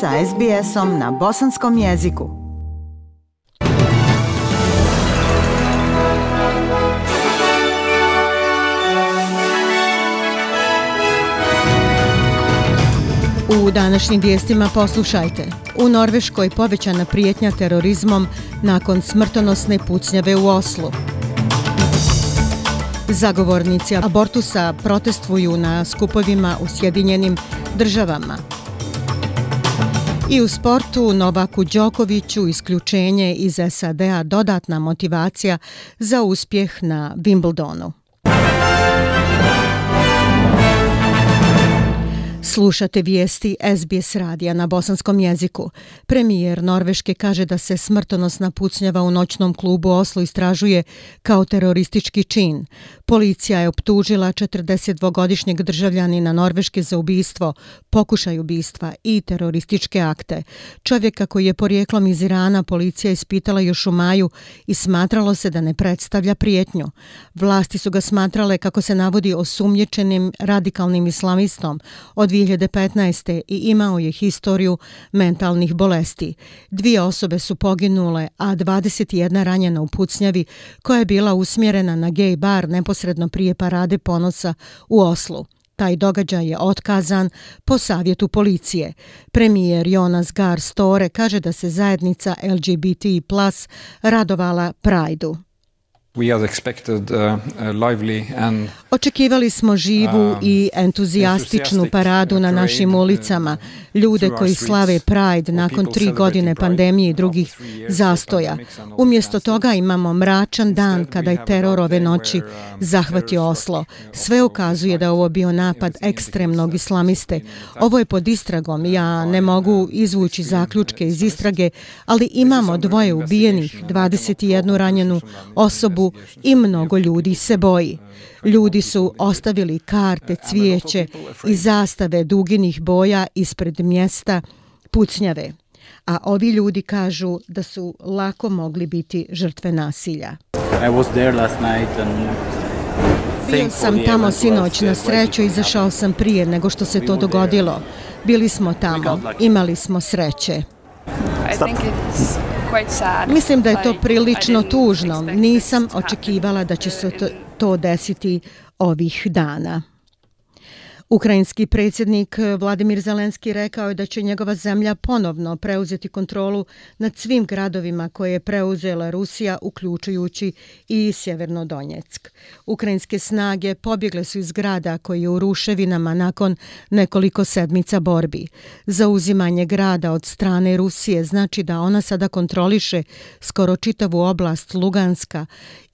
sa SBS-om na bosanskom jeziku. U današnjim vijestima poslušajte. U Norveškoj povećana prijetnja terorizmom nakon smrtonosne pucnjave u Oslu. Zagovornici abortusa protestuju na skupovima u Sjedinjenim državama. I u sportu Novaku Đokoviću isključenje iz SAD-a dodatna motivacija za uspjeh na Wimbledonu. Slušate vijesti SBS radija na bosanskom jeziku. Premijer Norveške kaže da se smrtonosna pucnjava u noćnom klubu Oslo istražuje kao teroristički čin. Policija je optužila 42-godišnjeg državljanina Norveške za ubistvo, pokušaj ubistva i terorističke akte. Čovjeka koji je porijeklom iz Irana policija ispitala još u maju i smatralo se da ne predstavlja prijetnju. Vlasti su ga smatrale kako se navodi osumnječenim radikalnim islamistom od 2015. i imao je historiju mentalnih bolesti. Dvije osobe su poginule, a 21 ranjena u pucnjavi koja je bila usmjerena na gej bar neposredno prije parade ponosa u Oslu. Taj događaj je otkazan po savjetu policije. Premijer Jonas Gar Store kaže da se zajednica LGBT plus radovala Prajdu. We are expected uh, lively and Očekivali smo živu um, i entuzijastičnu paradu na našim ulicama, ljude koji slave Pride nakon tri godine pandemije i drugih zastoja. Umjesto toga imamo mračan dan kada je teror ove noći um, zahvatio Oslo. Sve ukazuje da ovo bio napad ekstremnog islamiste. Ovo je pod istragom, ja ne mogu izvući zaključke iz istrage, ali imamo dvoje ubijenih, 21 ranjenu osobu i mnogo ljudi se boji. Ljudi su ostavili karte, cvijeće i zastave duginih boja ispred mjesta pucnjave. A ovi ljudi kažu da su lako mogli biti žrtve nasilja. I was there last night and Bio sam tamo sinoć na sreću, izašao sam prije nego što se to dogodilo. Bili smo tamo, imali smo sreće. I think it's Mislim da je to prilično tužno. Nisam očekivala da će se to desiti ovih dana. Ukrajinski predsjednik Vladimir Zelenski rekao je da će njegova zemlja ponovno preuzeti kontrolu nad svim gradovima koje je preuzela Rusija, uključujući i Sjeverno Donjeck. Ukrajinske snage pobjegle su iz grada koji je u ruševinama nakon nekoliko sedmica borbi. Zauzimanje grada od strane Rusije znači da ona sada kontroliše skoro čitavu oblast Luganska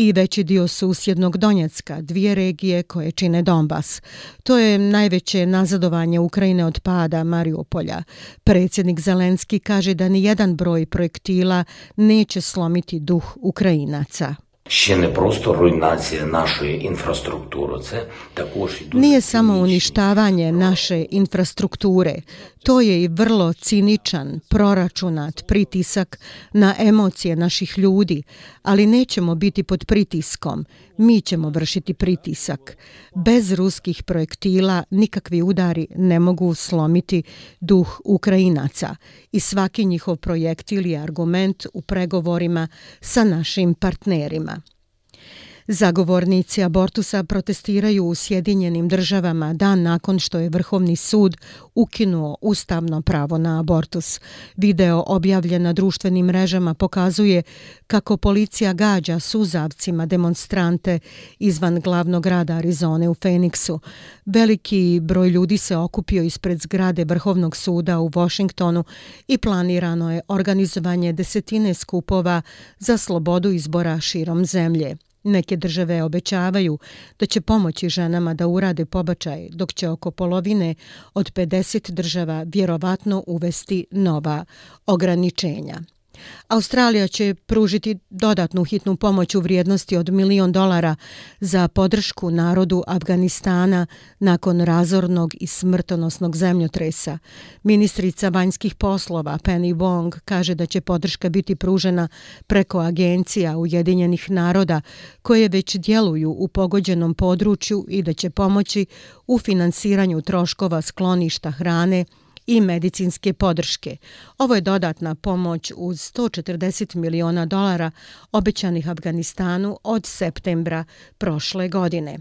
i veći dio susjednog Donjecka, dvije regije koje čine Donbas. To je najveće nazadovanje Ukrajine od pada Mariupolja. Predsjednik Zelenski kaže da ni jedan broj projektila neće slomiti duh Ukrajinaca. Ще не просто руйнація нашої інфраструктури, це також і дуже Nije samo uništavanje naše infrastrukture, to je i vrlo ciničan, proračunat pritisak na emocije naših ljudi, ali nećemo biti pod pritiskom, mi ćemo vršiti pritisak. Bez ruskih projektila nikakvi udari ne mogu slomiti duh Ukrajinaca i svaki njihov projektil je argument u pregovorima sa našim partnerima. Zagovornici abortusa protestiraju u Sjedinjenim državama dan nakon što je Vrhovni sud ukinuo ustavno pravo na abortus. Video objavljen na društvenim mrežama pokazuje kako policija gađa suzavcima demonstrante izvan glavnog grada Arizone u Phoenixu. Veliki broj ljudi se okupio ispred zgrade Vrhovnog suda u Washingtonu i planirano je organizovanje desetine skupova za slobodu izbora širom zemlje. Neke države obećavaju da će pomoći ženama da urade pobačaj, dok će oko polovine od 50 država vjerovatno uvesti nova ograničenja. Australija će pružiti dodatnu hitnu pomoć u vrijednosti od milion dolara za podršku narodu Afganistana nakon razornog i smrtonosnog zemljotresa. Ministrica vanjskih poslova Penny Wong kaže da će podrška biti pružena preko agencija Ujedinjenih naroda koje već djeluju u pogođenom području i da će pomoći u finansiranju troškova skloništa hrane i medicinske podrške. Ovo je dodatna pomoć uz 140 miliona dolara obećanih Afganistanu od septembra prošle godine.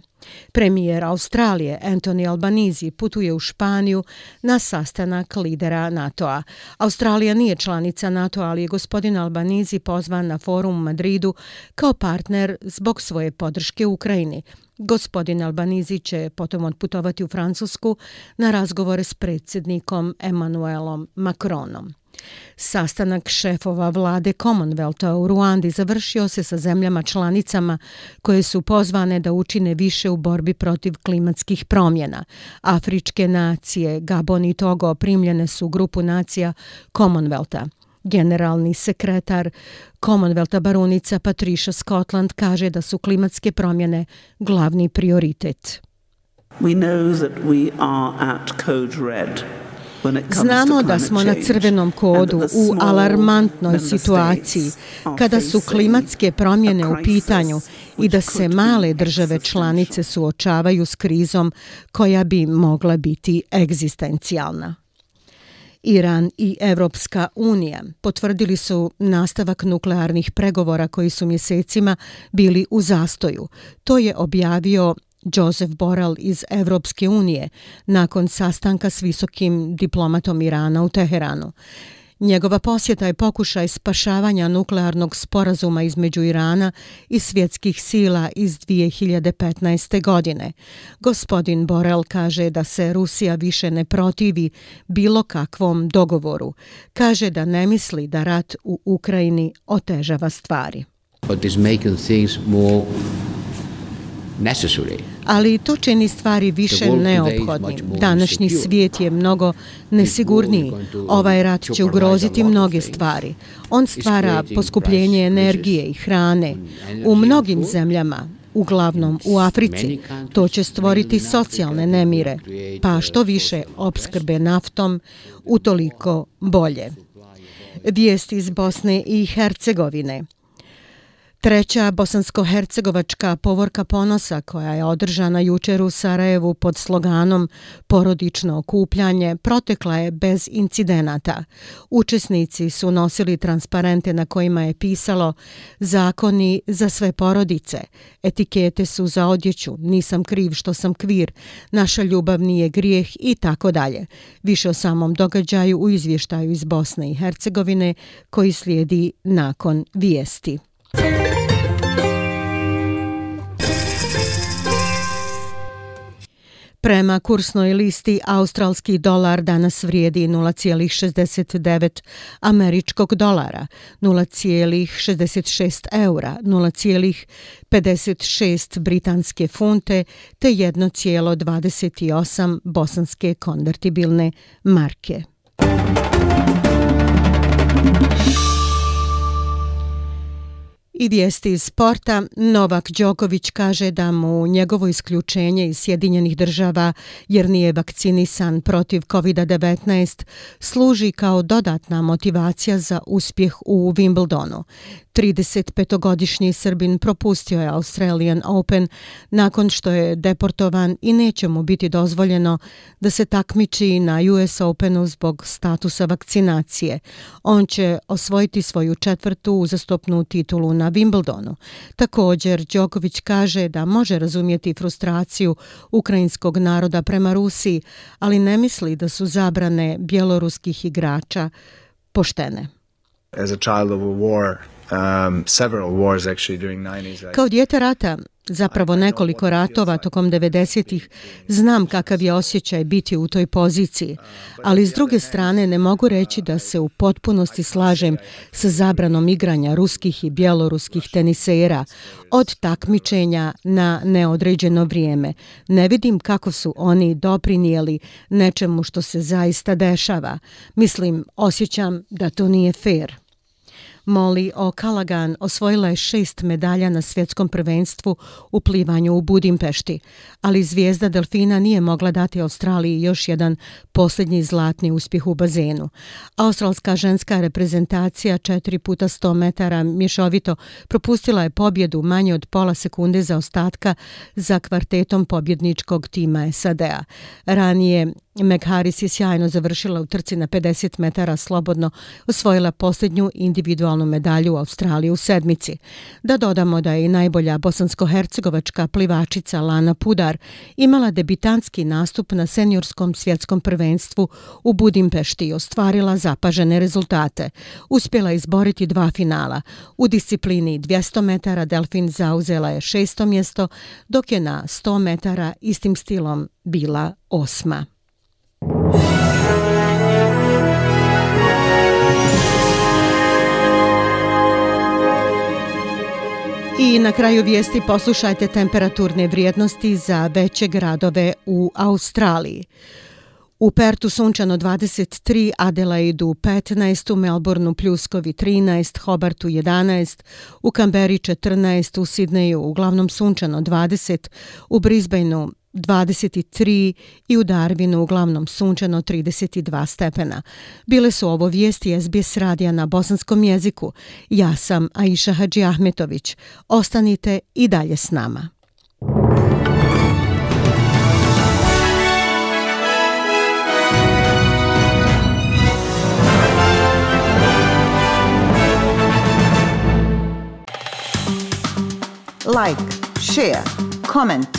Premijer Australije Anthony Albanizi putuje u Španiju na sastanak lidera NATO-a. Australija nije članica NATO, ali je gospodin Albanizi pozvan na forum u Madridu kao partner zbog svoje podrške Ukrajini. Gospodin Albanizi će potom odputovati u Francusku na razgovore s predsjednikom Emmanuelom Macronom. Sastanak šefova vlade Commonwealtha u Ruandi završio se sa zemljama članicama koje su pozvane da učine više u borbi protiv klimatskih promjena. Afričke nacije, Gabon i Togo primljene su u grupu nacija Commonwealtha. Generalni sekretar Commonwealtha barunica Patricia Scotland kaže da su klimatske promjene glavni prioritet. We know that we are at code red. Znamo da smo na crvenom kodu u alarmantnoj situaciji kada su klimatske promjene u pitanju i da se male države članice suočavaju s krizom koja bi mogla biti egzistencijalna. Iran i Evropska unija potvrdili su nastavak nuklearnih pregovora koji su mjesecima bili u zastoju. To je objavio Joseph Borrell iz Evropske unije nakon sastanka s visokim diplomatom Irana u Teheranu. Njegova posjeta je pokušaj spašavanja nuklearnog sporazuma između Irana i svjetskih sila iz 2015. godine. Gospodin Borel kaže da se Rusija više ne protivi bilo kakvom dogovoru. Kaže da ne misli da rat u Ukrajini otežava stvari. But is making things more Ali to čini stvari više neophodnim. Današnji svijet je mnogo nesigurniji. Ovaj rat će ugroziti mnoge stvari. On stvara poskupljenje energije i hrane. U mnogim zemljama, uglavnom u Africi, to će stvoriti socijalne nemire, pa što više obskrbe naftom, utoliko bolje. Vijest iz Bosne i Hercegovine – Treća bosansko-hercegovačka povorka ponosa koja je održana jučer u Sarajevu pod sloganom Porodično okupljanje protekla je bez incidenata. Učesnici su nosili transparente na kojima je pisalo zakoni za sve porodice. Etikete su za odjeću, nisam kriv što sam kvir, naša ljubav nije grijeh i tako dalje. Više o samom događaju u izvještaju iz Bosne i Hercegovine koji slijedi nakon vijesti. Prema kursnoj listi, australski dolar danas vrijedi 0,69 američkog dolara, 0,66 eura, 0,56 britanske funte te 1,28 bosanske konvertibilne marke. I vijesti iz sporta, Novak Đoković kaže da mu njegovo isključenje iz Sjedinjenih država jer nije vakcinisan protiv COVID-19 služi kao dodatna motivacija za uspjeh u Wimbledonu. 35-godišnji Srbin propustio je Australian Open nakon što je deportovan i neće mu biti dozvoljeno da se takmiči na US Openu zbog statusa vakcinacije. On će osvojiti svoju četvrtu uzastopnu titulu na Wimbledonu. Također, Đoković kaže da može razumjeti frustraciju ukrajinskog naroda prema Rusiji, ali ne misli da su zabrane bjeloruskih igrača poštene. As a child of a war, um, several wars actually during 90s. Kao dijete rata, zapravo nekoliko ratova tokom 90-ih, znam kakav je osjećaj biti u toj poziciji, ali s druge strane ne mogu reći da se u potpunosti slažem sa zabranom igranja ruskih i bjeloruskih tenisera od takmičenja na neodređeno vrijeme. Ne vidim kako su oni doprinijeli nečemu što se zaista dešava. Mislim, osjećam da to nije fair. Molly O'Callaghan osvojila je šest medalja na svjetskom prvenstvu u plivanju u Budimpešti, ali zvijezda Delfina nije mogla dati Australiji još jedan posljednji zlatni uspjeh u bazenu. Australska ženska reprezentacija 4 puta 100 metara mješovito propustila je pobjedu manje od pola sekunde za ostatka za kvartetom pobjedničkog tima SAD-a. Ranije Meg Harris je sjajno završila u trci na 50 metara slobodno, osvojila posljednju individualnu medalju u Australiji u sedmici. Da dodamo da je i najbolja bosansko-hercegovačka plivačica Lana Pudar imala debitanski nastup na seniorskom svjetskom prvenstvu u Budimpešti i ostvarila zapažene rezultate. Uspjela izboriti dva finala. U disciplini 200 metara Delfin zauzela je šesto mjesto, dok je na 100 metara istim stilom bila osma. I na kraju vijesti poslušajte temperaturne vrijednosti za veće gradove u Australiji. U Pertu sunčano 23, Adelaidu 15, u Melbourneu pljuskovi 13, Hobartu 11, u Kamberi 14, u Sidneju uglavnom sunčano 20, u Brisbaneu 23 i u Darwinu uglavnom sunčano 32 stepena. Bile su ovo vijesti SBS radija na bosanskom jeziku. Ja sam Aisha Hadži Ahmetović. Ostanite i dalje s nama. Like, share, comment.